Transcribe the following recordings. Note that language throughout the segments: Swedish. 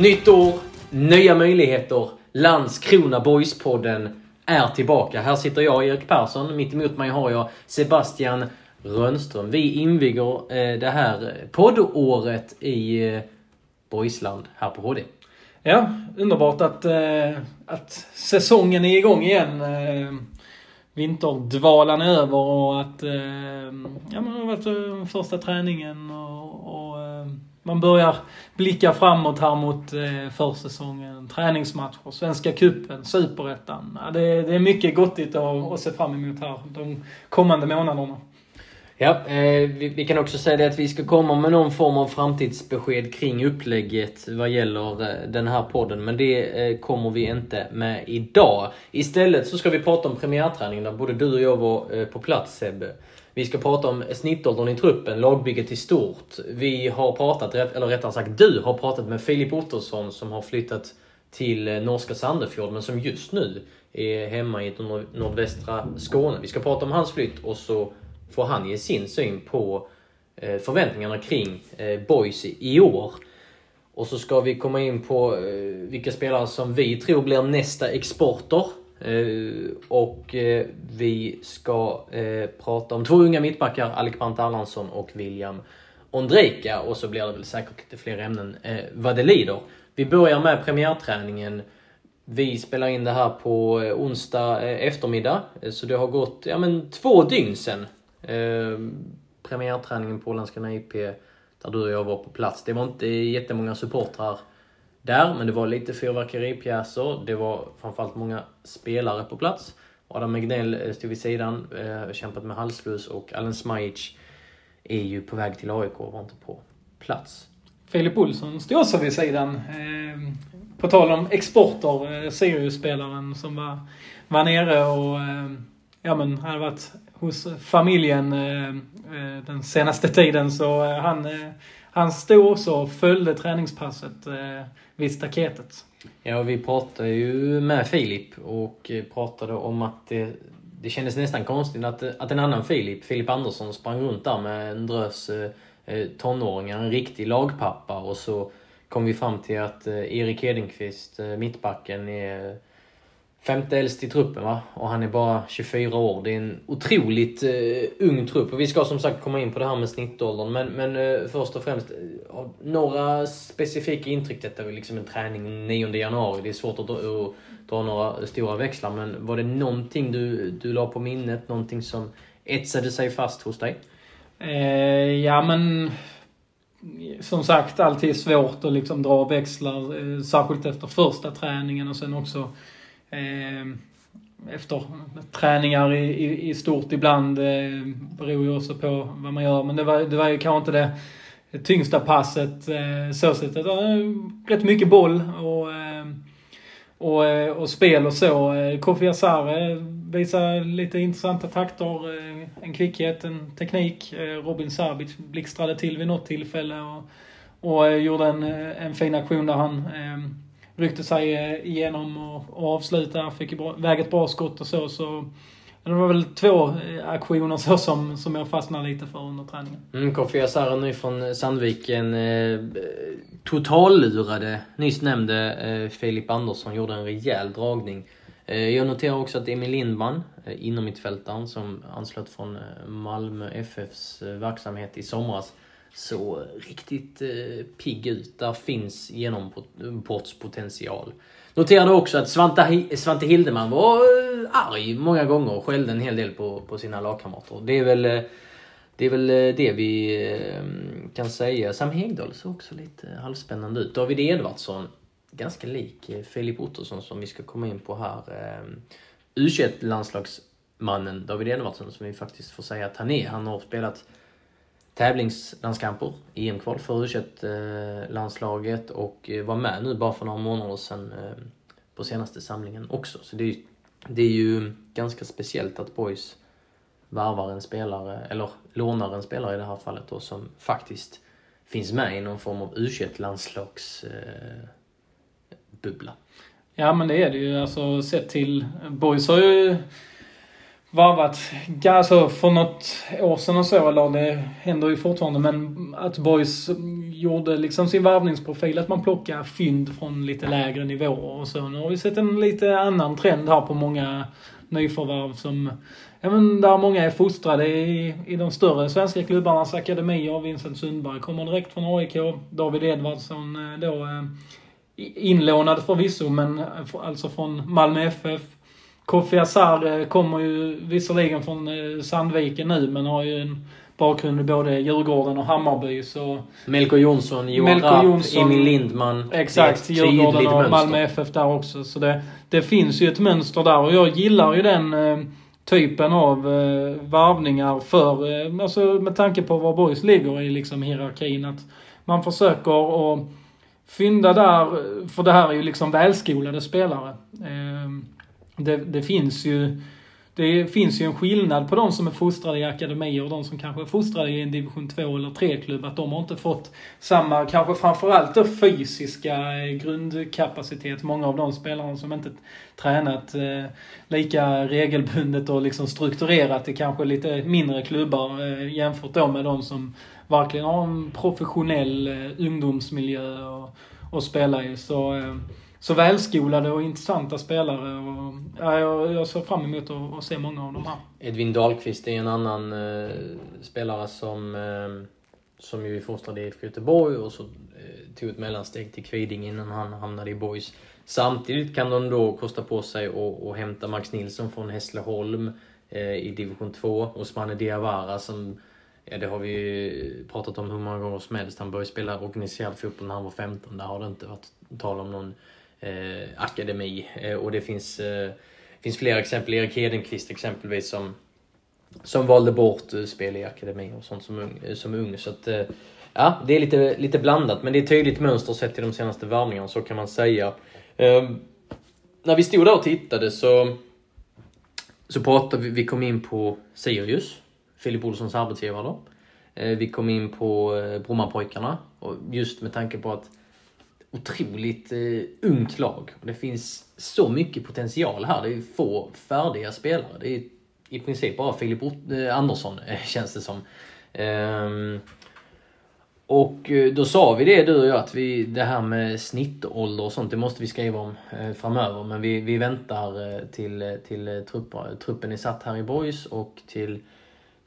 Nytt år, nya möjligheter. Landskrona Boys-podden är tillbaka. Här sitter jag, Erik Persson. Mitt emot mig har jag Sebastian Rönnström. Vi inviger eh, det här poddåret i eh, Boysland här på HD. Ja, underbart att, eh, att säsongen är igång igen. Eh, vinterdvalan är över och att eh, ja, man har varit eh, första träningen och, man börjar blicka framåt här mot eh, försäsongen. Träningsmatcher, Svenska cupen, Superettan. Ja, det, det är mycket gottigt att, att se fram emot här de kommande månaderna. Ja, eh, vi, vi kan också säga det att vi ska komma med någon form av framtidsbesked kring upplägget vad gäller eh, den här podden. Men det eh, kommer vi inte med idag. Istället så ska vi prata om premiärträningen där både du och jag var eh, på plats Sebbe. Vi ska prata om snittåldern i truppen, lagbygget i stort. Vi har pratat, eller rättare sagt du har pratat med Filip Ottosson som har flyttat till eh, norska Sandefjord men som just nu är hemma i nordvästra Skåne. Vi ska prata om hans flytt och så får han ge sin syn på eh, förväntningarna kring eh, Boys i år. Och så ska vi komma in på vilka spelare som vi tror blir nästa exporter. Eh, och eh, vi ska eh, prata om två unga mittbackar, Alec Brandt Erlandsson och William Ondrejka. Och så blir det väl säkert lite fler ämnen eh, vad det lider. Vi börjar med premiärträningen. Vi spelar in det här på onsdag eftermiddag. Så det har gått ja, men två dygn sen. Premiärträningen på Landskrona IP där du och jag var på plats. Det var inte jättemånga supportrar där, men det var lite fyrverkeripjäser. Det var framförallt många spelare på plats. Adam Egnell eh, stod vid sidan, eh, kämpat med halsfluss och Allen Smajic är ju på väg till AIK och var inte på plats. Filip Olsson stod också vid sidan. Eh, på tal om exporter, eh, Sirius-spelaren som var, var nere och eh, ja, men hade varit hos familjen eh, eh, den senaste tiden. Så eh, han, han stod också och följde träningspasset vid staketet. Ja, vi pratade ju med Filip och pratade om att det, det kändes nästan konstigt att, att en annan Filip, Filip Andersson, sprang runt där med en drös eh, tonåringar, en riktig lagpappa och så kom vi fram till att eh, Erik Hedenqvist, eh, mittbacken, är femte äldst i truppen va? Och han är bara 24 år. Det är en otroligt eh, ung trupp. Och vi ska som sagt komma in på det här med snittåldern. Men, men eh, först och främst, eh, några specifika intryck. Detta var liksom en träning 9 januari. Det är svårt att dra, att dra några stora växlar. Men var det någonting du, du la på minnet? Någonting som etsade sig fast hos dig? Eh, ja men som sagt alltid svårt att liksom dra växlar. Eh, särskilt efter första träningen och sen också Ehm, efter träningar i, i, i stort ibland. Eh, beror ju också på vad man gör. Men det var, det var ju kanske inte det, tyngsta passet eh, så sett. Det var eh, rätt mycket boll och, ehm, eh, och, och spel och så. Eh, Kofi Asare eh, visar lite intressanta takter. En kvickhet, en teknik. Robin Sabic blixtrade till vid något tillfälle och, och gjorde en, en fin aktion där han eh, ryckte sig eh, igenom och, avslutade. Fick iväg ett bra skott och så. så det var väl två eh, aktioner så som, som jag fastnade lite för under träningen. Mm, Kofi Asara nu från eh, Sandviken. Eh, totallurade nyss nämnde eh, Filip Andersson. Gjorde en rejäl dragning. Eh, jag noterar också att Emil Lindman, eh, inom mittfältaren som anslöt från Malmö FFs eh, verksamhet i somras, så riktigt eh, pigg ut. Där finns genombrottspotential. Noterade också att Svante, Svante Hildeman var eh, arg många gånger och skällde en hel del på, på sina lagkamrater. Det är väl eh, det är väl eh, det vi eh, kan säga. Sam Hegdahl såg också lite halvspännande ut. David Edvardsson, ganska lik eh, Filip Ottosson som vi ska komma in på här. U21-landslagsmannen David Edvardsson som vi faktiskt får säga att han är. Han har spelat tävlingslandskamper, EM-kval för U21-landslaget och eh, var med nu bara för några månader sedan eh, på senaste samlingen också. Så det är, det är ju ganska speciellt att Boys varvar en spelare, eller lånar en spelare i det här fallet då, som faktiskt finns med i någon form av u landslags eh, bubbla. Ja men det är det ju. Alltså sett till, Boys har ju varvat, alltså för något år sedan och så, eller det händer ju fortfarande, men att Boys gjorde liksom sin varvningsprofil, att man plockar fynd från lite lägre nivåer och så. Nu har vi sett en lite annan trend här på många nyförvärv som Ja men där många är fostrade i, i de större svenska klubbarnas akademier. Vincent Sundberg kommer direkt från AIK. David Edvardsson eh, då eh, inlånad förvisso men alltså från Malmö FF. Kofi Azar kommer ju visserligen från Sandviken nu men har ju en bakgrund i både Djurgården och Hammarby så... Melko Jonsson, Johan Melko Rapp, Jonsson, Emil Lindman. Exakt, Djurgården och Malmö FF där också. Så det, det finns ju ett mönster där och jag gillar ju den typen av eh, varvningar för, eh, alltså med tanke på var Boys ligger i liksom hierarkin. Att man försöker att fynda där, för det här är ju liksom välskolade spelare. Eh, det, det finns ju det finns ju en skillnad på de som är fostrade i akademier och de som kanske är fostrade i en division 2 eller 3-klubb. Att de har inte fått samma, kanske framförallt då fysiska eh, grundkapacitet. Många av de spelarna som inte tränat eh, lika regelbundet och liksom strukturerat i kanske lite mindre klubbar eh, jämfört då med de som verkligen har en professionell eh, ungdomsmiljö och, och spela i. Så eh, så välskolade och intressanta spelare. Och, ja, jag, jag ser fram emot att, att se många av dem här. Edvin Dahlqvist är en annan eh, spelare som, eh, som ju är fostrad i IFK Göteborg och så eh, tog ett mellansteg till Kviding innan han hamnade i Boys. Samtidigt kan de då kosta på sig att hämta Max Nilsson från Hässleholm eh, i division 2. Osmane Diawara som Ja, det har vi ju pratat om hur många gånger som helst. Han började spela organiserad fotboll när han var 15. Där har det inte varit tal om någon eh, akademi. Eh, och det finns, eh, finns flera exempel. Erik Hedenqvist exempelvis som, som valde bort eh, spel i akademi och sånt som ung. Eh, som ung. Så att, eh, ja, det är lite, lite blandat. Men det är ett tydligt mönster sett till de senaste värvningarna, så kan man säga. Ehm, när vi stod där och tittade så, så pratade vi, vi kom in på Sirius, Filip Olssons arbetsgivare då. Eh, vi kom in på Brommapojkarna, och just med tanke på att otroligt eh, ungt lag. Det finns så mycket potential här. Det är få färdiga spelare. Det är i princip bara Filip eh, Andersson, eh, känns det som. Ehm, och eh, då sa vi det du och jag, att vi, det här med snittålder och sånt, det måste vi skriva om eh, framöver. Men vi, vi väntar eh, till, eh, till eh, trupper, truppen är satt här i Boys och till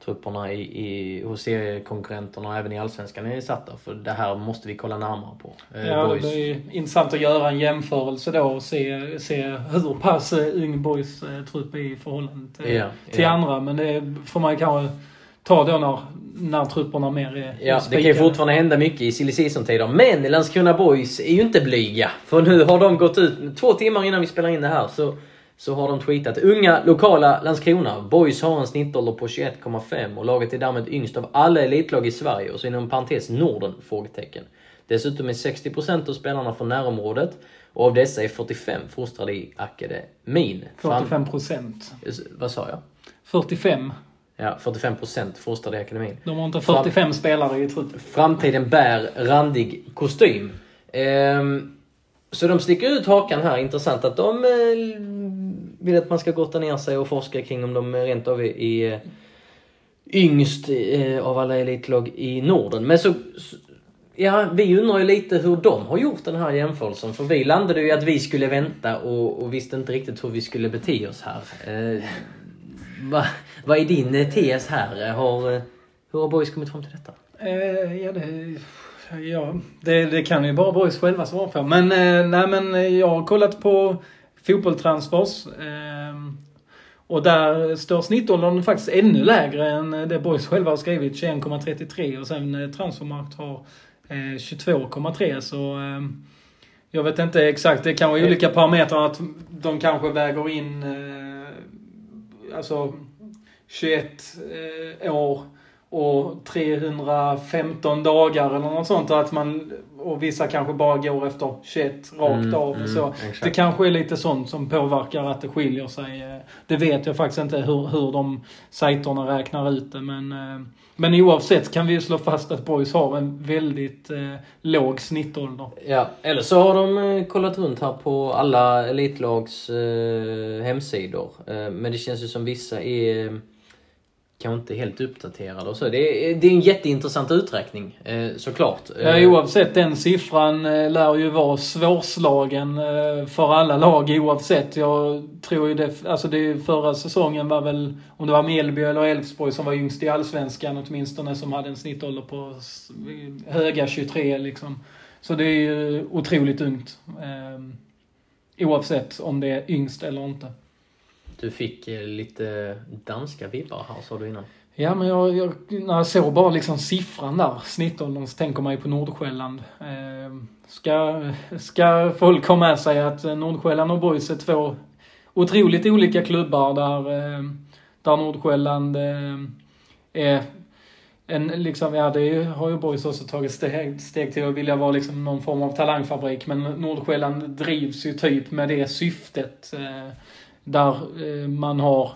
trupperna i, i, hos seriekonkurrenterna och även i Allsvenskan är satta. För det här måste vi kolla närmare på. Eh, ja, boys. det är intressant att göra en jämförelse då och se, se hur pass eh, ung Boys eh, trupp är i förhållande till, ja, till ja. andra. Men det får man kanske ta då när, när trupperna mer är Ja, det kan ju fortfarande hända mycket i silly season-tider. Men Landskrona Boys är ju inte blyga. För nu har de gått ut, två timmar innan vi spelar in det här, så så har de tweetat Unga lokala Landskrona. Boys har en snittålder på 21,5 och laget är därmed yngst av alla elitlag i Sverige och så inom parentes Norden? Frågetecken. Dessutom är 60% av spelarna från närområdet och av dessa är 45 fostrade i akademin. 45 procent. Vad sa jag? 45. Ja, 45 procent fostrade i akademin. De har inte 45 Fram spelare i truppen. Framtiden bär randig kostym. Ehm, så de sticker ut hakan här. Intressant att de eh, vill att man ska gotta ner sig och forska kring om de rent av är, är yngst eh, av alla elitlag i Norden. Men så, ja, vi undrar ju lite hur de har gjort den här jämförelsen. För vi landade ju att vi skulle vänta och, och visste inte riktigt hur vi skulle bete oss här. Eh, vad va är din eh, tes här? Har, eh, hur har Boys kommit fram till detta? Eh, ja, det, ja det, det, kan ju bara Boys själva svara på. Men, eh, nej, men jag har kollat på fotbolltransfers. Eh, Och där står snittåldern faktiskt ännu lägre än det Boys själva har skrivit, 21,33 och sen eh, Transfermarkt har eh, 22,3 så eh, jag vet inte exakt, det kan vara olika parametrar att de kanske väger in eh, alltså 21 eh, år och 315 dagar eller något sånt. Att man, och vissa kanske bara går efter 21 rakt Mm, av. mm, så exakt. det kanske är lite sånt som påverkar att det skiljer sig. Eh, Det vet jag faktiskt inte hur, hur de sajterna räknar ut det. Men, eh, men oavsett kan vi ju slå fast att Boys har en väldigt eh, låg snittålder. Ja, eller så har de eh, kollat runt här på alla elitlags eh, hemsidor. Eh, men det känns ju som vissa är kanske inte helt uppdaterade och så. Det är, det är en jätteintressant uträkning, eh, såklart. Ja, Eh, oavsett, den siffran eh, lär ju vara svårslagen för alla lag oavsett. Jag tror ju det, alltså det förra säsongen var väl, om det var Mjällby eller Elfsborg som var yngst i Allsvenskan åtminstone, som hade en snittålder på höga 23 liksom. Så det är ju otroligt ungt. Oavsett om det är yngst eller inte. Du fick eh, lite danska vibbar här, sa du innan. Ja, men jag, jag, när jag såg bara liksom siffran där, snittåldern, så tänker man ju på Nordsjälland. Eh, ska, ska folk ha med sig att eh, Nordsjälland och Boys är två otroligt olika klubbar där, eh, där Nordsjälland eh, är en, liksom, ja det har ju Boys också tagit steg, steg till att vilja vara liksom någon form av talangfabrik, men Nordsjälland drivs ju typ med det syftet. Eh, där eh, man har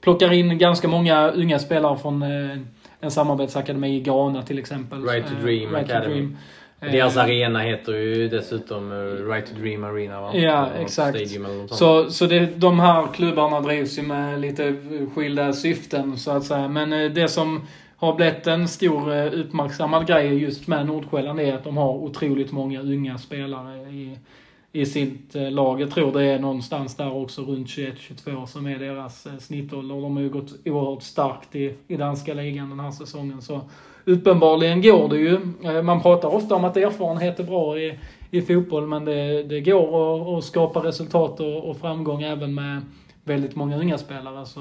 plockar in ganska många unga spelare från eh, en samarbetsakademi i Ghana till exempel. Right to Eh, Dream right to Academy. Dream. Eh, Deras arena heter ju dessutom Right to Dream Arena va? Ja, exakt. Så, så det, de här klubbarna drivs ju med lite skilda syften så att säga. Men det som har blivit en stor uppmärksammad grej just med Nordsjälland är att de har otroligt många unga spelare i, i sitt eh, lag. Jag tror det är någonstans där också runt 21-22 som är deras eh, snittålder. De har ju gått oerhört starkt i, i danska ligan den här säsongen. Så uppenbarligen går det ju. Eh, man pratar ofta om att erfarenhet är bra i, i fotboll men det, det går att, att skapa resultat och, och framgång även med väldigt många unga spelare. Så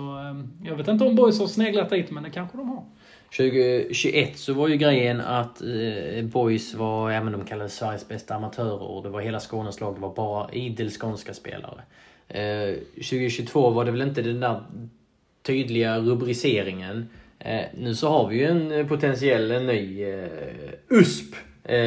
jag vet inte om Boys har sneglat dit men det kanske de har. 2021 så var ju grejen att eh, Boys var, ja men de kallades Sveriges bästa amatörer och det var hela Skånes lag, det var bara idel skånska spelare. Eh, 2022 var det väl inte den där tydliga rubriceringen. Eh, nu så har vi ju en potentiell en ny eh, USP eh,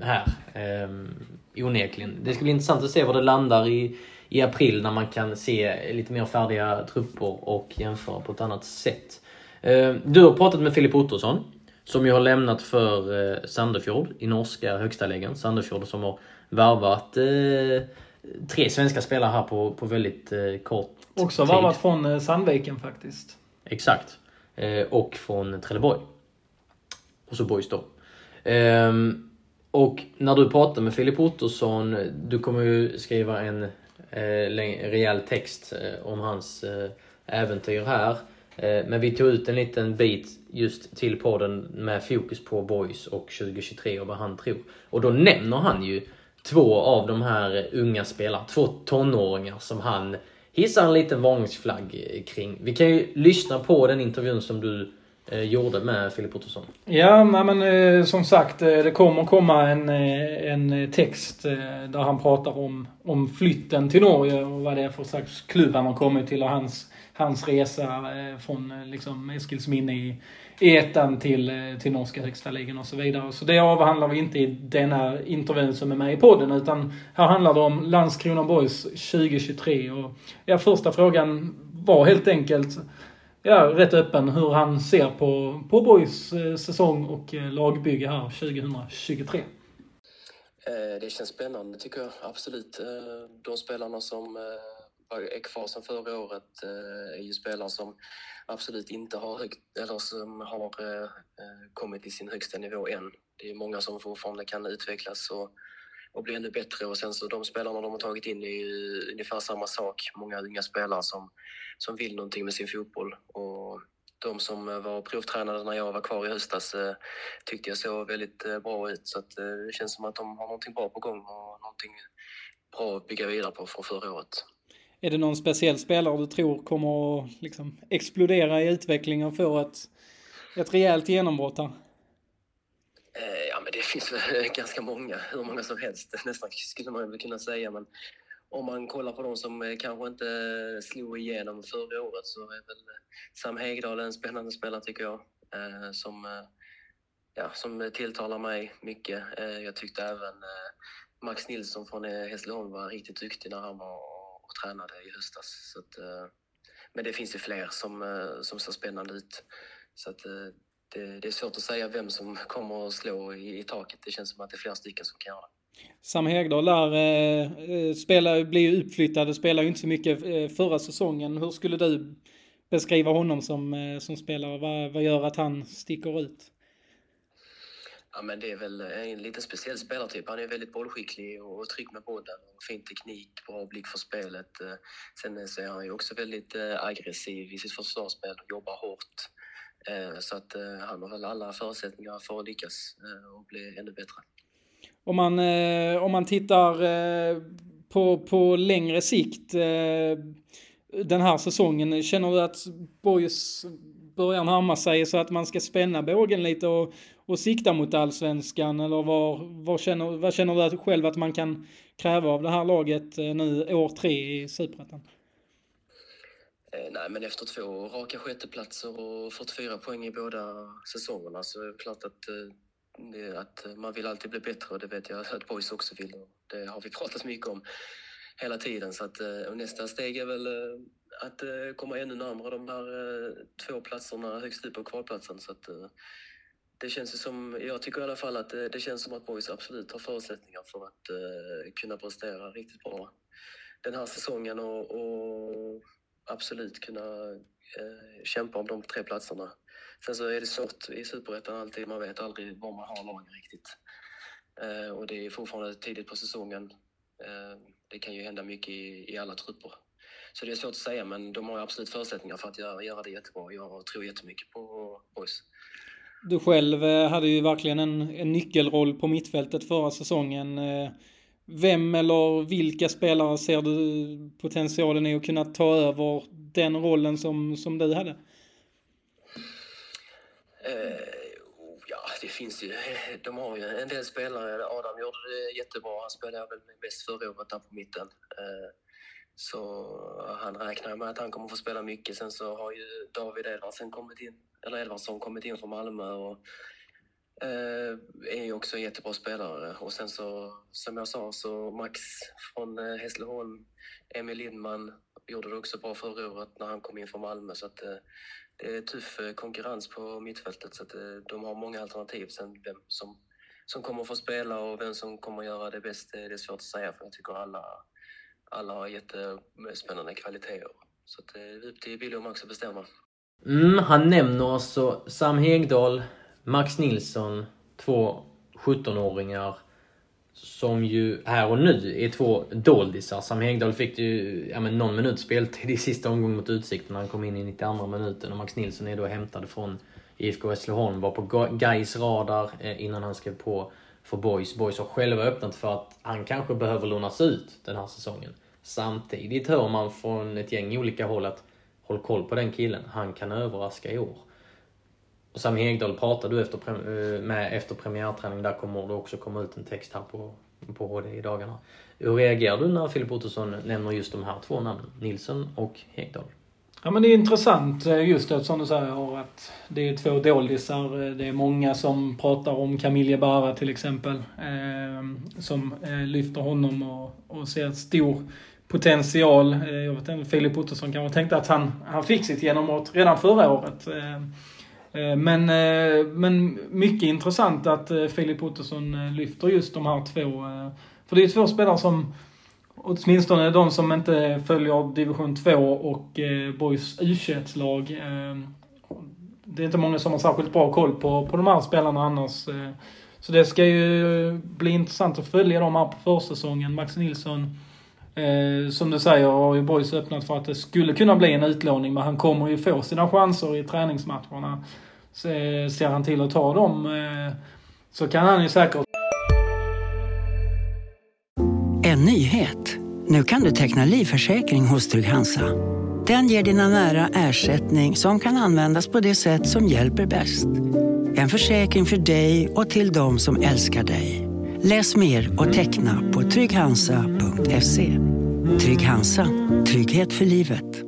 här. Eh, onekligen. Det ska bli intressant att se var det landar i, i april när man kan se lite mer färdiga trupper och jämföra på ett annat sätt. Eh, Du har pratat med Filip Ottosson som ju har lämnat för eh, Sandefjord i norska högsta ligan. Sandefjord som har värvat eh, tre svenska spelare här på, på väldigt kort Också tid. varvat från eh, Sandviken faktiskt. Exakt. Och från Trelleborg. Och så Boys då. Ehm, och när du pratar med Filip Ottosson, du kommer ju skriva en eh, rejäl text om hans äventyr här. Eh, men vi tog ut en liten bit just till podden med fokus på Boys och 2023 och vad han tror. Och då nämner han ju två av de här unga spelarna, två tonåringar som han hissar en liten varningsflagg kring. Vi kan ju lyssna på den intervjun som du eh, gjorde med Filip Ottosson. Ja, men eh, som sagt, eh, det kommer komma en, eh, en eh, text där han pratar om, om flytten till Norge och vad det är för slags klubb han har kommit till och hans, hans resa eh, från eh, liksom Eskilsminne i, i ettan till, eh, till norska högsta ligan och så vidare. Så det avhandlar vi inte i denna intervjun som är med i podden utan här handlar det om Landskrona Boys 2023 och ja, första frågan var helt enkelt ja, rätt öppen hur han ser på, på Boys säsong och lagbygge här 2023. Det känns spännande tycker jag, absolut. De spelarna som är kvar sedan förra året eh, är ju spelare som absolut inte har högt, eller som har eh, kommit till sin högsta nivå än. Det är många som fortfarande kan utvecklas och, och bli ännu bättre och sen så de spelarna de har tagit in är ju ungefär samma sak. Många unga spelare som, som vill någonting med sin fotboll och de som var provtränade när jag var kvar i höstas eh, tyckte jag såg väldigt eh, bra ut. Så att, eh, det känns som att de har någonting bra på gång och någonting bra att bygga vidare på från förra året är det någon speciell spelare du tror kommer att liksom explodera i utvecklingen och få ett, ett rejält genombrott här? Eh, ja, men det finns väl ganska många, hur många som helst nästan skulle man väl kunna säga. Men om man kollar på de som eh, kanske inte slog igenom förra året så är väl Sam Hegdahl en spännande spelare tycker jag. Eh, som, ja, som tilltalar mig mycket. Jag tyckte även Max Nilsson från Hässleholm var riktigt duktig när han var och tränade i höstas. Så att, eh, men det finns ju fler som, eh, som ser spännande ut. Så att, eh, det, det, är svårt att säga vem som kommer att slå i, i, taket. Det känns som att det är flera stycken som kan göra det. Sam Hegdahl där eh, spelar, blir ju uppflyttad och spelar ju inte så mycket eh, förra säsongen. Hur skulle du beskriva honom som, eh, som spelare? Vad, vad gör att han sticker ut? Ja, men det är väl eh, en lite speciell spelartyp. Han är väldigt bollskicklig och trygg med bollen. Och fin teknik, bra blick för spelet. Eh, sen eh, så är han ju också väldigt aggressiv i sitt försvarsspel och jobbar hårt. Så att han har väl alla förutsättningar för att lyckas och bli ännu bättre. Om man, om man tittar på, på längre sikt den här säsongen, känner du att Boys börjar närma sig så att man ska spänna bågen lite och, och sikta mot allsvenskan? Eller var, var känner, vad känner du själv att man kan kräva av det här laget eh, nu år tre i Superettan? Eh, nej, men efter två raka sjätteplatser och 44 poäng i båda säsongerna så är det klart att, eh, att man vill alltid bli bättre och det vet jag att Boys också vill. Och det har vi pratat mycket om hela tiden. Så att, nästa steg är väl att komma ännu närmare de här två platserna högst upp på kvalplatsen. Så att, det känns som, jag tycker i alla fall att eh, det, känns som att Boys absolut har förutsättningar för att eh, kunna prestera riktigt bra den här säsongen och, och absolut kunna uh, kämpa om de tre platserna. Sen så är det svårt i Superettan alltid, man vet aldrig var man har lagen riktigt. Uh, och det är fortfarande tidigt på säsongen. Det kan ju hända mycket i, i, alla trupper. Så det är svårt att säga, men de har absolut förutsättningar för att göra, göra det jättebra. Jag tror jättemycket på Boys. Du själv eh, hade ju verkligen en, en nyckelroll på mittfältet förra säsongen. Eh, vem eller vilka spelare ser du potentialen i att kunna ta över den rollen som, som du hade? Eh, ja, det finns ju. De har ju en del spelare. Adam gjorde det jättebra. Han spelade väl bäst förra året där på mitten. Så han räknar med att han kommer få spela mycket. Sen så har ju David Edvardsen kommit in, eller Edvardsson kommit in från Malmö och Eh, är ju också en jättebra spelare. Och sen så, som jag sa, så Max från eh, Hässleholm, Emil Lindman gjorde det också bra förra året när han kom in från Malmö. Så att, eh, det är tuff eh, konkurrens på mittfältet så att eh, de har många alternativ. Sen vem som, som kommer få spela och vem som kommer att göra det bäst, eh, det är svårt att säga för jag tycker alla, alla har jättespännande kvaliteter. Så att det är upp till Billy och Max att bestämma. Mm, han nämner alltså Sam Hegdahl, Max Nilsson, två 17-åringar som ju här och nu är två doldisar. Sam Hegdahl fick ju ja, men någon minut speltid i sista omgången mot Utsikten när han kom in i 92 minuten. Och Max Nilsson är då hämtad från IFK Hässleholm, var på Gais radar eh, innan han skrev på för Boys. Boys har själva öppnat för att han kanske behöver lånas ut den här säsongen. Samtidigt hör man från ett gäng olika håll att håll koll på den killen, han kan överraska i år. Och Sam Hegdahl pratade du efter, eh, med efter premiärträning. Där kommer det också komma ut en text här på, på HD i dagarna. Hur reagerar du när Filip Ottosson nämner just de här två namnen? Nilsson och Hegdahl? Ja men det är intressant eh, just det som du säger att det är två doldisar. Eh, det är många som pratar om Camille Bara till exempel. Eh, som lyfter honom och, och ser stor potential. Eh, jag vet inte, Filip Ottosson kanske tänkte att han, han fick sitt genombrott redan förra året. Eh, eh, men, men mycket intressant att Filip Ottosson lyfter just de här två. För det är två spelare som, åtminstone de som inte följer division 2 och Boys U21-lag. Det är inte många som har särskilt bra koll på, på de här spelarna annars. Så det ska ju bli intressant att följa dem här på försäsongen. Max Nilsson, eh, som du säger, har ju Boys öppnat för att det skulle kunna bli en utlåning, men han kommer ju få sina chanser i träningsmatcherna. Så, eh, ser han till att ta dem eh, så kan han ju säkert... En nyhet. Nu kan du teckna livförsäkring hos Trygg-Hansa. Den ger dina nära ersättning som kan användas på det sätt som hjälper bäst. En försäkring för dig och till de som älskar dig. Läs mer och teckna på trygghansa.se. Trygg Hansa. Trygghet för livet.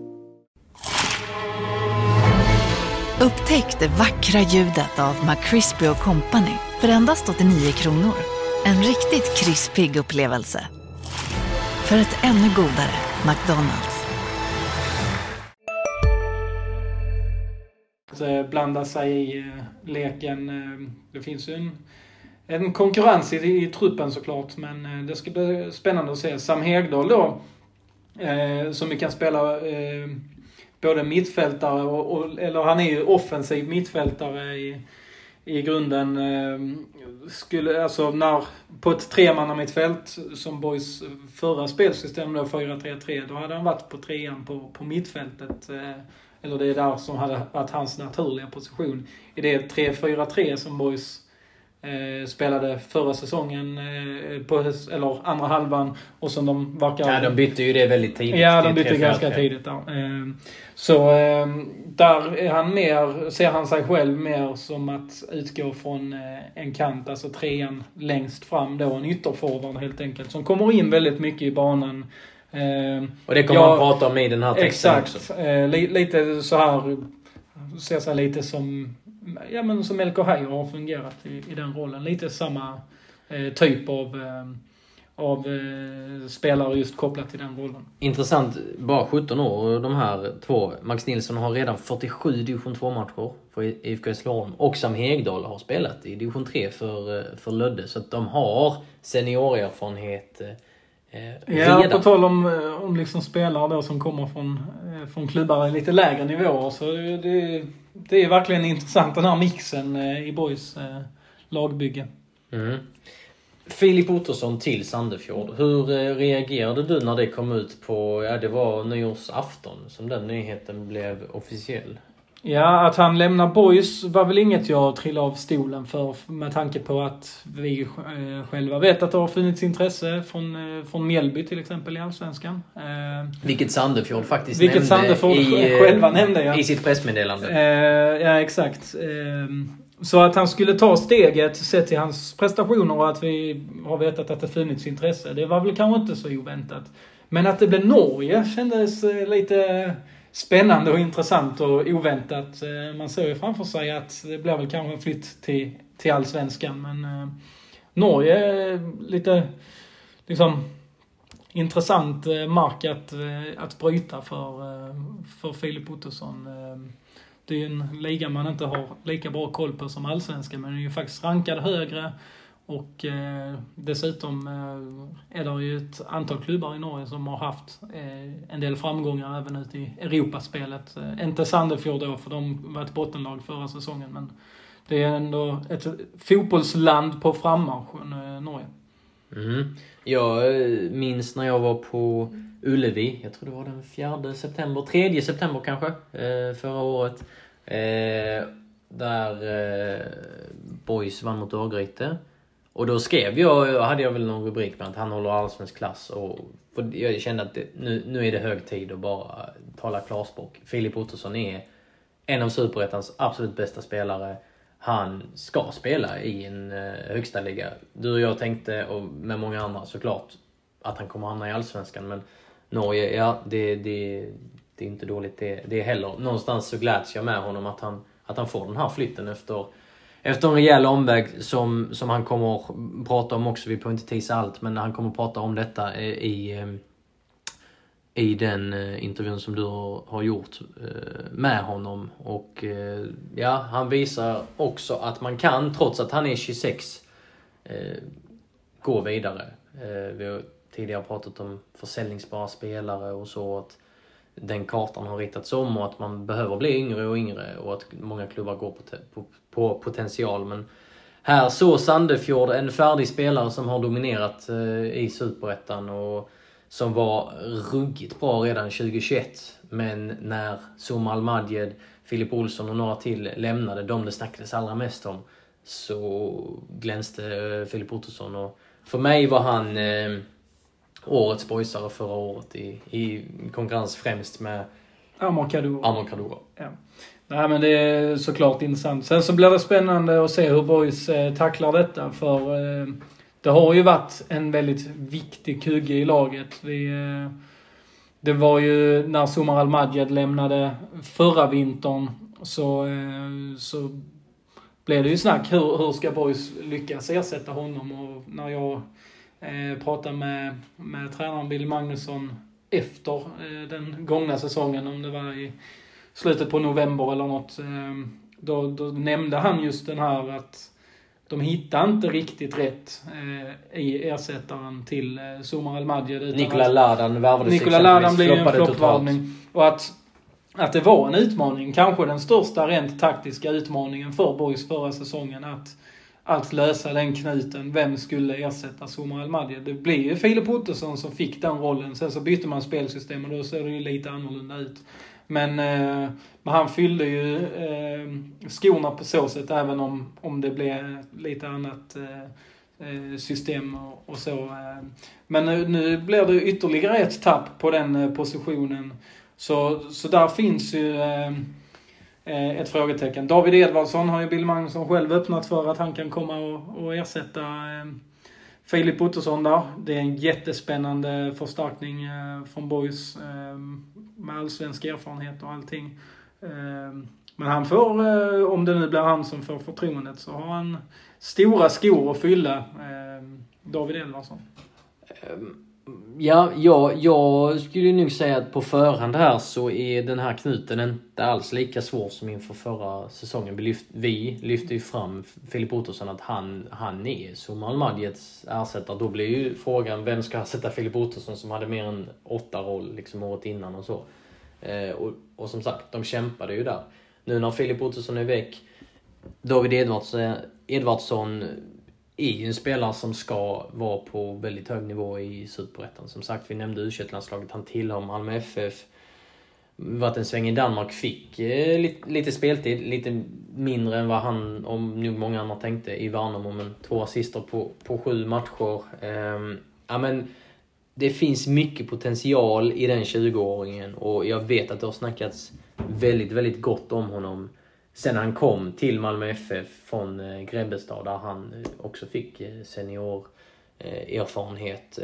Upptäck det vackra ljudet av McCrispy Company för endast 89 kronor. En riktigt krispig upplevelse. För ett ännu godare McDonalds. Eh, blanda sig i eh, leken. Eh, Det finns ju en, en konkurrens i, i truppen såklart, men eh, det ska bli spännande att se. Sam Hegdahl då, eh, som vi kan spela eh, både mittfältare och, och, eller han är ju offensiv mittfältare i, i grunden. Eh, skulle, alltså när, på ett tremannamittfält som Boys förra spelsystem då, 4-3-3, då hade han varit på trean på, på mittfältet. Eh, eller det är där som hade varit hans naturliga position. I det 3-4-3 som Boys eh, spelade förra säsongen, eh, på, höst- eller andra halvan, och som de verkar... Ja, de bytte ju det väldigt tidigt. Ja, de bytte 3-4-3. ganska tidigt där. Ehm, Så ehm, där är han mer, ser han sig själv mer som att utgå från eh, en kant, alltså trean längst fram då, en ytterforward helt enkelt, som kommer in väldigt mycket i banan. Ehm, Och det kommer Ja, man prata om i den här texten Exakt. också. Eh, li, lite så här, ser sig lite som, ja men som LK Heier har fungerat i, i den rollen. Lite samma eh, typ av, eh, av eh, spelare just kopplat till den rollen. Intressant, bara 17 år och de här två. Max Nilsson har redan 47 division 2-matcher för IFK Hässleholm. Och Sam Hegdahl har spelat i division 3 för, eh, för Lödde. Så att de har seniorerfarenhet eh, eh, Ja, redan. på tal om, eh, om liksom spelare då som kommer från, eh, från klubbar i lite lägre nivåer så det, det, det är verkligen intressant den här mixen i Boys lagbygge. Mm. Filip Ottosson till Sandefjord. Hur reagerade du när det kom ut på, ja det var nyårsafton som den nyheten blev officiell? Ja, att han lämnar Boys var väl inget jag trillade av stolen för med tanke på att vi eh, själva vet att det har funnits intresse från, eh, från Mjällby till exempel i Allsvenskan. Eh, Vilket Sandefjord faktiskt Vilket nämnde Sandefjord i, själva nämnde, ja. i sitt pressmeddelande. Ja, exakt. Så att han skulle ta steget sett till hans prestationer och att vi har vetat att det funnits intresse, det var väl kanske inte så oväntat. Men att det blev Norge kändes lite spännande och intressant och oväntat. Eh, man ser ju framför sig att det blir väl kanske en flytt till, till allsvenskan, men eh, Norge är lite liksom intressant eh, mark att, att bryta för, för Filip Ottosson. Det är ju en liga man inte har lika bra koll på som allsvenskan, men den är ju faktiskt rankad högre. Och eh, dessutom eh, är det ju ett antal klubbar i Norge som har haft eh, en del framgångar även ute i Europaspelet. Eh, inte Sandefjord då, för de var ett bottenlag förra säsongen, men det är ändå ett fotbollsland på frammarsch, eh, Norge. Mm. Jag eh, minns när jag var på Ullevi, jag tror det var den 4 september, 3 september kanske, eh, förra året. Eh, där eh, Boys vann mot Örgryte. Och då skrev jag, hade jag väl någon rubrik med att han håller allsvensk klass. Och jag kände att det, nu, nu är det hög tid att bara tala klarspråk. Filip Ottosson är en av Superettans absolut bästa spelare. Han ska spela i en eh, högsta liga. Du och jag tänkte, och med många andra såklart, att han kommer hamna i Allsvenskan. Men Norge, ja det, det, det är inte dåligt det, det heller. Någonstans så gläds jag med honom att han, att han får den här flytten efter, efter en rejäl omväg som, som han kommer att prata om också. Vi får inte tisa allt, men han kommer att prata om detta i, i, eh, den eh, intervjun som du har, gjort eh, med honom. Och ja, han visar också att man kan, trots att han är 26, gå vidare. Vi har tidigare pratat om försäljningsbara spelare och så. Att den kartan har ritats om och att man behöver bli yngre och yngre och att många klubbar går på, på, på potential. Men här så Sandefjord en färdig spelare som har dominerat eh, i Superettan och som var ruggigt bra redan 2021. Men när Zuma Almadjed, Filip Olsson och några till lämnade, de det snackades allra mest om, så glänste eh, Filip Ottosson. Och för mig var han, eh, årets boysare förra året i, i konkurrens främst med Amor Kaddour. Amor Kaddour. Ja. Nej men det är såklart intressant. Sen så blir det spännande att se hur boys eh, tacklar detta för eh, det har ju varit en väldigt viktig kugge i laget. Vi, eh, det var ju när Sumar Al-Madjed lämnade förra vintern så, så blev det ju snack. Hur, hur ska boys lyckas ersätta honom? Och när jag eh, pratade med, med tränaren Bill Magnusson efter eh, den gångna säsongen, om det var i slutet på november eller något, eh, då, då nämnde han just den här att de hittade inte riktigt rätt eh, i ersättaren till eh, Somar Al-Madjed. Nikola Ladan värvades Nikola Ladan blev en floppvärvning. Och att, att det var en utmaning, kanske den största rent taktiska utmaningen för Boys förra säsongen. Att, att lösa den knuten. Vem skulle ersätta Somar Al-Madjed? Det blev ju Filip Ottosson som fick den rollen. Sen så bytte man spelsystem och då ser det ju lite annorlunda ut. Men, eh, men han fyllde ju eh, skorna på så sätt även om, om det blev lite annat eh, eh, system och, och så. Eh. Men nu, nu blir det ytterligare ett tapp på den eh, positionen. Så, så där finns ju eh, Eh, ett frågetecken. David Edvardsson har ju Bill Magnusson själv öppnat för att han kan komma och, och ersätta eh, Filip Ottosson där. Det är en jättespännande förstärkning eh, från Boys eh, med allsvensk erfarenhet och allting. Eh, men han får, eh, om det nu blir han som får förtroendet, så har han stora skor att fylla, eh, David Edvardsson. Ehm, Ja, ja, jag skulle nog säga att på förhand här så är den här knuten inte alls lika svår som inför förra säsongen. Vi, lyft, vi lyfte ju fram Filip Ottosson att han, han är Somal Madjets ersättare. Då blir ju frågan, vem ska ersätta Filip Ottosson som hade mer än åtta roll liksom året innan och så. Eh, och, och som sagt, de kämpade ju där. Nu när Filip Ottosson är väck, David eh, Edvardsson, Edvardsson är ju en spelare som ska vara på väldigt hög nivå i Superettan. Som sagt, vi nämnde u landslaget Han tillhör Malmö FF. Varit en sväng i Danmark, fick eh, lite, lite, speltid. Lite mindre än vad han, och nog många andra tänkte, i Värnamo. Men två assister på, på sju matcher. Eh, ja, men det finns mycket potential i den 20-åringen och jag vet att det har snackats väldigt, väldigt gott om honom sen han kom till Malmö FF från eh, Grebbestad där han eh, också fick eh, seniorerfarenhet. senior erfarenhet.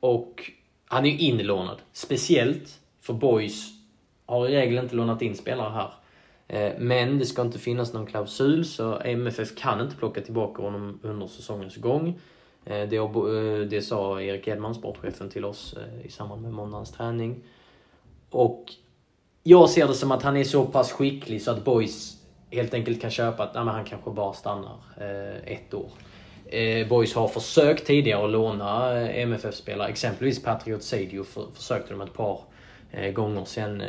Och han är ju inlånad. Speciellt för Boys har i regel inte lånat in spelare här. Men det ska inte finnas någon klausul så MFF kan inte plocka tillbaka honom under säsongens gång. Det, det sa Erik Edman, sportchefen, till oss i samband med måndagens träning. Och jag ser det som att han är så pass skicklig så att Boys helt enkelt kan köpa att nej, han kanske bara stannar eh, ett år. Eh, Boys har försökt tidigare att låna eh, MFF-spelare. Exempelvis Patriot Sadio för, försökte de ett par eh, gånger. Sen eh,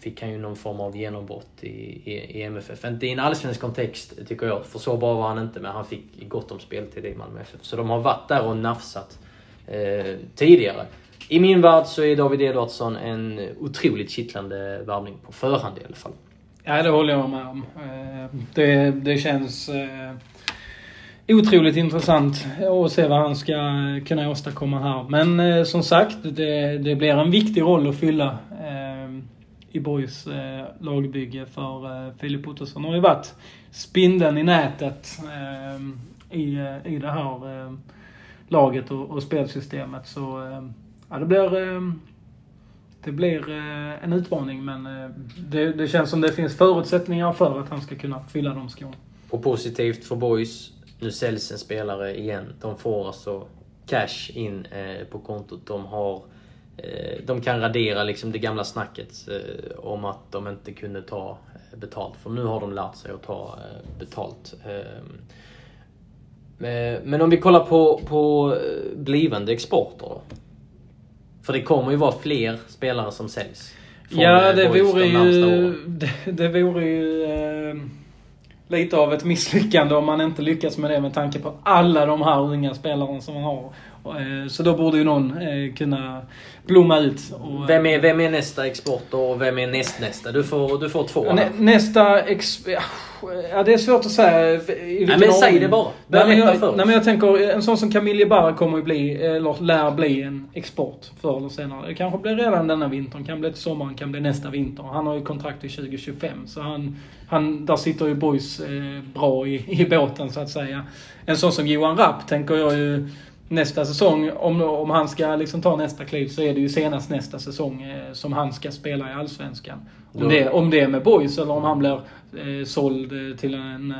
fick han ju någon form av genombrott i, i, i MFF. Inte i en allsvensk kontext tycker jag, för så bra var han inte. Men han fick gott om speltid i Malmö FF. Så de har varit där och nafsat eh, tidigare. I min värld så är David Edvardsson en otroligt kittlande värvning på förhand i alla fall. Ja, det håller jag med om. Eh, det, det känns eh, otroligt intressant att se vad han ska kunna åstadkomma här. Men eh, som sagt, det, det blir en viktig roll att fylla i Borgs lagbygge för Filip Ottosson. Han har ju varit spindeln i nätet i, i det här laget och, och spelsystemet. Så ja, det blir, ehm, det blir eh, en utmaning men eh, det, det känns som det finns förutsättningar för att han ska kunna fylla de skorna. Och positivt för Boys, nu säljs en spelare igen. De får alltså cash in eh, på kontot. De har de kan radera liksom det gamla snacket om att de inte kunde ta betalt. För nu har de lärt sig att ta betalt. Ehm, men om vi kollar på, på blivande exporter. För det kommer ju vara fler spelare som säljs. Ja, det vore, ju, det, det vore ju eh, lite av ett misslyckande om man inte lyckas med det med tanke på alla de här unga spelarna som man har. Eh, Så då borde ju någon eh, kunna blomma ut. Och, Vem är, vem är nästa export och vem är nästnästa? Du får, du får två. Nä, nästa... Ex, ja, det är svårt att säga. Nej, men säg det bara. Nej men, jag, nej men jag tänker, en sån som Camille Barra kommer ju bli, eller lär bli en export förr eller senare. Det kanske blir redan denna vintern, kan bli till sommaren, kan bli nästa vinter. Han har ju kontrakt till 2025 så han, han där sitter ju Boys eh, bra i, i båten så att säga. En sån som Johan Rapp tänker jag ju nästa säsong, om, om han ska liksom ta nästa kliv så är det ju senast nästa säsong eh, som han ska spela i Allsvenskan. Om, Då- det, om det är med Boys eller om han blir eh, såld eh, till en eh,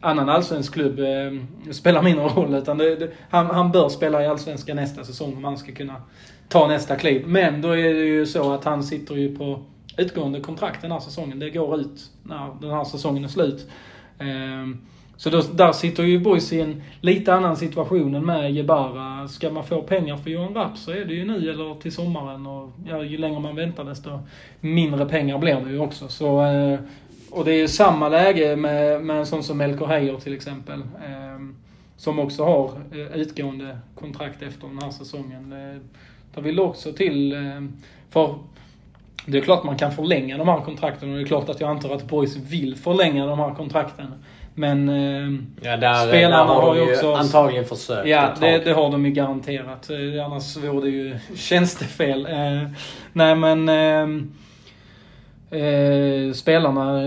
annan allsvensk klubb eh, spelar mindre roll. Utan det, det, han, han bör spela i Allsvenskan nästa säsong om han ska kunna ta nästa kliv. Men då är det ju så att han sitter ju på utgående kontrakt den här säsongen. Det går ut när den här säsongen är slut. Så då, där sitter ju Boys i en lite annan situation än med Jebara. Ska man få pengar för Johan Rapp så är det ju nu eller till sommaren. Och ja, ju längre man väntar desto mindre pengar blir det ju också. Så, eh, och det är ju samma läge med, med en sån som Melker Heier till exempel. Ehm, som också har eh, utgående kontrakt efter den här säsongen. Eh, där vill det också till, ehm, för det är klart man kan förlänga de här kontrakten och det är klart att jag antar att Boys vill förlänga de här kontrakten. Men eh, Ja, där, spelarna där har, har ju också... antagligen försökt Ja, det, det har de ju garanterat. Eh, Annars vore det ju tjänstefel. Eh, nej men... Eh, eh, spelarna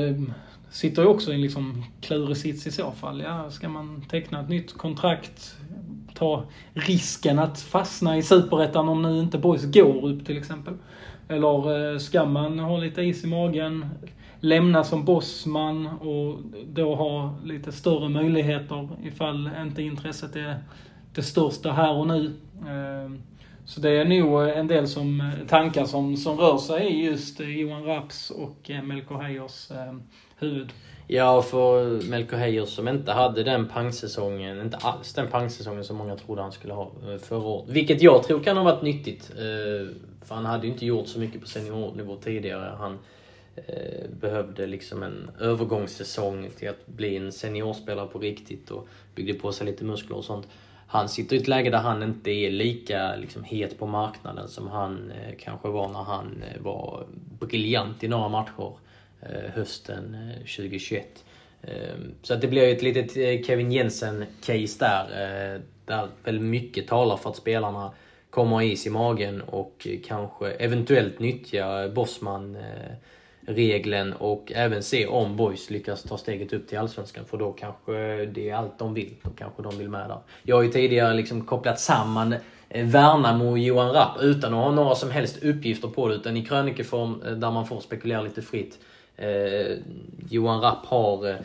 sitter ju också i en liksom klurig sits i så fall. Ja, ska man teckna ett nytt kontrakt? Ta risken att fastna i superettan om nu inte Boys går upp till exempel. Eller ska man ha lite is i magen? Lämna som bossman och då ha lite större möjligheter ifall inte intresset är det största här och nu. Ehm, så det är nog en del som, tankar som, som rör sig i just Johan Raps och eh, Melker Heijers ehm, huvud. Ja, för Melker Heijers som inte hade den pangsäsongen, inte alls den pangsäsongen som många trodde han skulle ha eh, förra året. Vilket jag tror kan ha varit nyttigt. Eh, för han hade ju inte gjort så mycket på seniornivå tidigare. Han eh, Eh, behövde liksom en övergångssäsong till att bli en seniorspelare på riktigt och byggde på sig lite muskler och sånt. Han sitter i ett läge där han inte är lika liksom, het på marknaden som han eh, kanske var när han eh, var briljant i några matcher eh, hösten 2021. Eh, ehm, Så att det blir ju ett litet eh, Kevin Jensen-case där. Där väl mycket talar för att spelarna kommer ha is i magen och kanske eventuellt nyttja Bosman regeln och även se om Boys lyckas ta steget upp till Allsvenskan för då kanske det är allt de vill. Då kanske de vill med där. Jag har ju tidigare liksom kopplat samman eh, Värnamo och Johan Rapp utan att ha några som helst uppgifter på det utan i krönikeform eh, där man får spekulera lite fritt. Eh, Johan Rapp har... Eh,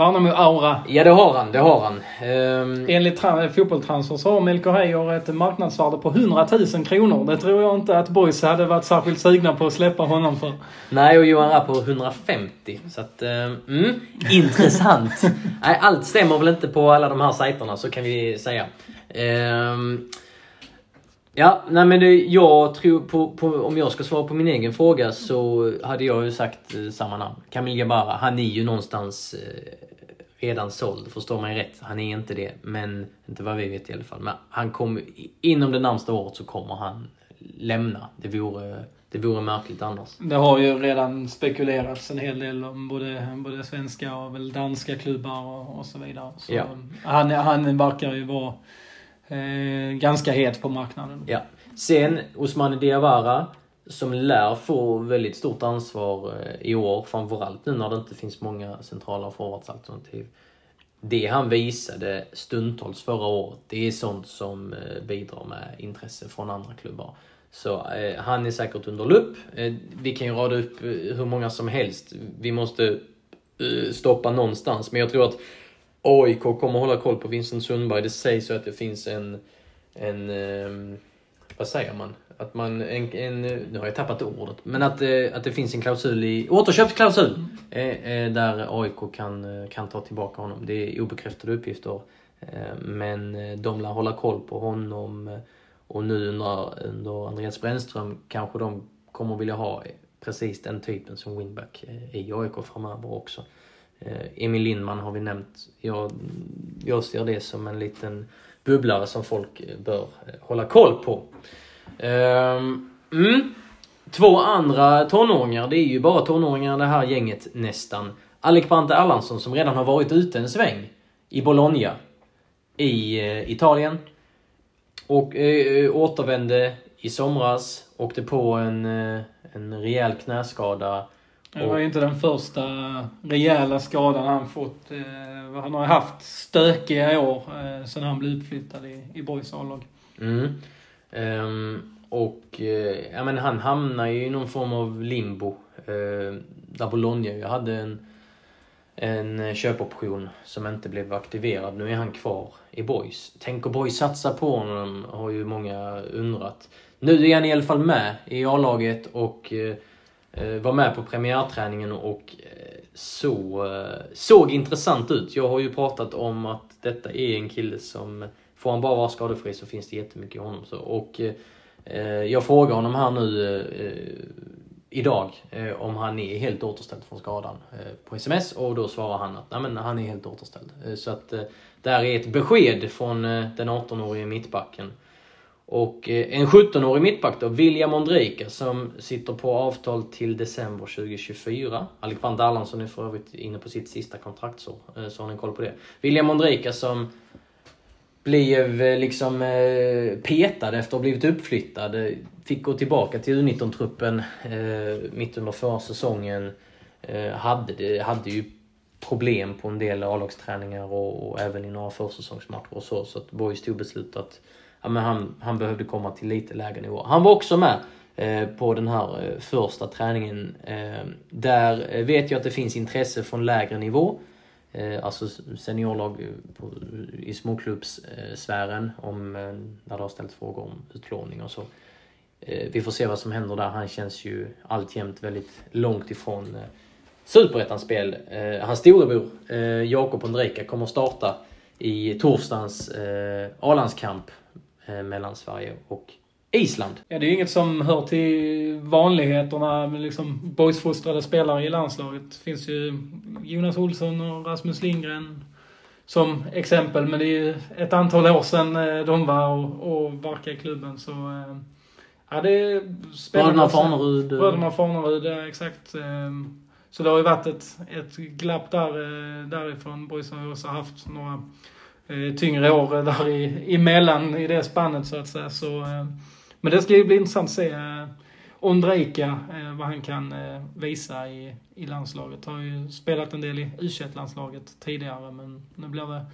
Eh, Värnamo Aura. ja det har han, det har han. Ehm, Enligt tra- fotbolltransfer så har Melker Heier ett marknadsvärde på 100 000 kronor. Det tror jag inte att Boys hade varit särskilt sugna på att släppa honom för. Nej, och Johan Rapp på 150. Så att, eh, mm, intressant. Nej, allt stämmer väl inte på alla de här sajterna, så kan vi säga. Ehm, ja, nej men det, jag tror på, på, om jag ska svara på min egen fråga så hade jag ju sagt eh, samma namn. Camille Jabara, han är ju någonstans eh, redan såld, förstår mig rätt. Han är inte det, men inte vad vi vet i alla fall. Men han kommer, inom det närmsta året så kommer han lämna. Det vore, det vore märkligt annars. Det har ju redan spekulerats en hel del om både, både svenska och väl danska klubbar och, och så vidare. Så Ja. han, han verkar ju vara eh, ganska het på marknaden. Ja. Sen Osmane Diawara som lär få väldigt stort ansvar eh, i år, framförallt nu när det inte finns många centrala forwardsalternativ. Det han visade stundtals förra året, det är sånt som eh, bidrar med intresse från andra klubbar. Så eh, han är säkert under lupp. Eh, vi kan ju rada upp eh, hur många som helst. Vi måste eh, stoppa någonstans. Men jag tror att AIK kommer hålla koll på Vincent Sundberg. Det sägs ju att det finns en, en ehm, vad säger man? Att man, en, en, nu har jag tappat ordet, men att, eh, att det finns en klausul i, återköpsklausul! Eh, eh, där AIK kan, eh, kan ta tillbaka honom. Det är obekräftade uppgifter. Eh, men eh, de lär hålla koll på honom. Eh, och nu under, under Andreas Brännström kanske de kommer vilja ha precis den typen som wingback i AIK framöver också. Eh, Emil Lindman har vi nämnt. Jag, jag ser det som en liten bubblare som folk bör eh, hålla koll på. Ehm, mm. Två andra tonåringar, det är ju bara tonåringar det här gänget nästan. Alec Brante Erlandsson som redan har varit ute en sväng i Bologna i eh, Italien. Och eh, återvände i somras, åkte på en, en rejäl knäskada. Det var ju inte den första rejäla skadan han fått. Eh, han har haft stökiga år sedan sen han blev uppflyttad i, i Borgs A-lag. Mm. Um, och eh, ja, men han hamnar ju i någon form av limbo. Uh, där Bologna ju hade en, en köpoption som inte blev aktiverad. Nu är han kvar i Boys. Tänker Boys satsa på honom? Har ju många undrat. Nu är han i alla fall med i A-laget och uh, Eh, var med på premiärträningen och eh, så, eh, såg intressant ut. Jag har ju pratat om att detta är en kille som, får han bara vara skadefri så finns det jättemycket i honom. Så, och jag frågar honom här nu idag om han är helt återställd från skadan på sms och då svarar han att Nej, men han är helt återställd. Så att där är ett besked från den 18-årige mittbacken. Och eh, en 17-årig mittback då, William Ondrejka, som sitter på avtal till december 2024. Alexander Erlandsson är för övrigt inne på sitt sista kontraktsår, eh, så har ni koll på det. William Ondrejka som blev eh, liksom petad efter att ha blivit uppflyttad. Fick gå tillbaka till U19-truppen mitt under förra säsongen. Hade, hade ju problem på en del A-lagsträningar och, och, även i några försäsongsmatcher och så. Så att Borg tog beslut att ja, men han, han behövde komma till lite lägre nivå. Han var också med eh, på den här eh, första träningen. Eh, där eh, vet jag att det finns intresse från lägre nivå. Eh, alltså seniorlag eh, på, i småklubbssfären om, när det har ställts frågor om utlåning och så. Vi får se vad som händer där. Han känns ju alltjämt väldigt långt ifrån eh, Superettan-spel. Eh, hans storebror eh, Jakob Ondrejka kommer starta i torsdagens eh, A-landskamp mellan Sverige och Island. Ja, det är ju inget som hör till vanligheterna med liksom boysfostrade spelare i landslaget. Det finns ju Jonas Olsson och Rasmus Lindgren som exempel. Men det är ju ett antal år sedan eh, de var och, och verkade i klubben. Så eh, ja, det är. Bröderna Farnerud. Bröderna Farnerud, ja exakt. Eh, så det har ju varit ett, ett glapp där, därifrån. Boys har ju också haft några Eh, tyngre år där i, emellan i det spannet så att säga. Så, eh, men det ska ju bli intressant att se eh, Ondrejka, eh, vad han kan eh, visa i, i landslaget. Har ju spelat en del i u landslaget tidigare, men nu blir det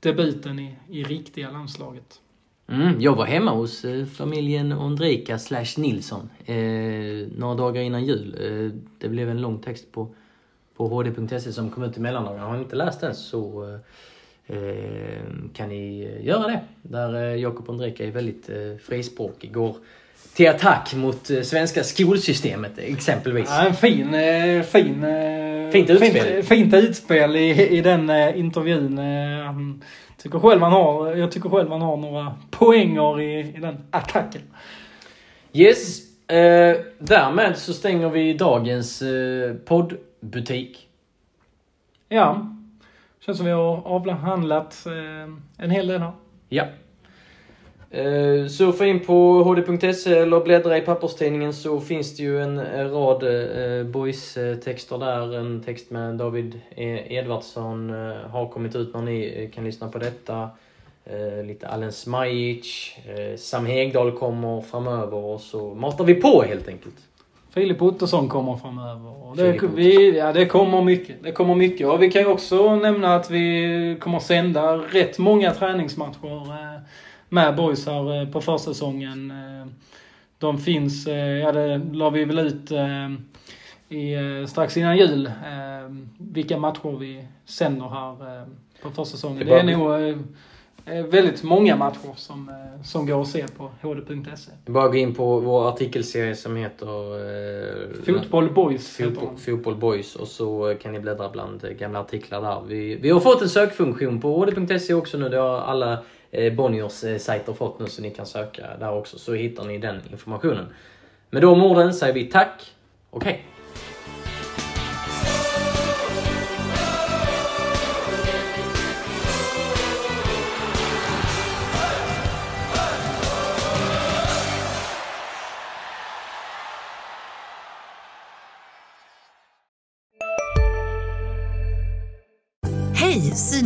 debuten i, i riktiga landslaget. Mm, jag var hemma hos eh, familjen Ondrejka slash Nilsson eh, några dagar innan jul. Eh, det blev en lång text på, på hd.se som kom ut i mellandagarna. Har ni inte läst den så eh, kan ni göra det. Där eh, Jakob Ondrejka är väldigt eh, frispråkig. Går till attack mot eh, svenska skolsystemet exempelvis. Ja, en fin, eh, fin, eh, fint utspel. Fint, fint utspel i, i den intervjun. Han tycker själv han har, jag tycker själv han har några poänger i, i den attacken. Yes, eh, därmed så stänger vi dagens eh, poddbutik. Ja, känns som vi har avhandlat eh, en hel del här. Ja. Eh, uh, surfa in på hd.se eller bläddra i papperstidningen så finns det ju en eh, rad uh, boys-texter där. En text med David e- Edvardsson uh, har kommit ut när ni kan lyssna på detta. Lite Allen Smajic, Sam Hegdahl kommer framöver och så matar vi på helt enkelt. Filip Ottosson kommer framöver. Det, vi, ja, det kommer mycket. Det kommer mycket. Och vi kan ju också nämna att vi kommer sända rätt många träningsmatcher med boys här eh, på försäsongen. Eh, de finns, eh, ja det la vi väl ut i, strax innan jul, vilka matcher vi sänder här på försäsongen. Det är nog väldigt många matcher som, som går att se på hd.se. Bara gå in på vår artikelserie som heter eh, Fotboll Boys. Fotboll, Fotboll Boys och så kan ni bläddra bland gamla artiklar där. Vi, vi har fått en sökfunktion på hd.se också nu. Det har alla eh, Bonniers eh, sajt har fått nu så ni kan söka där också. Så hittar ni den informationen. Med de orden säger vi tack och hej!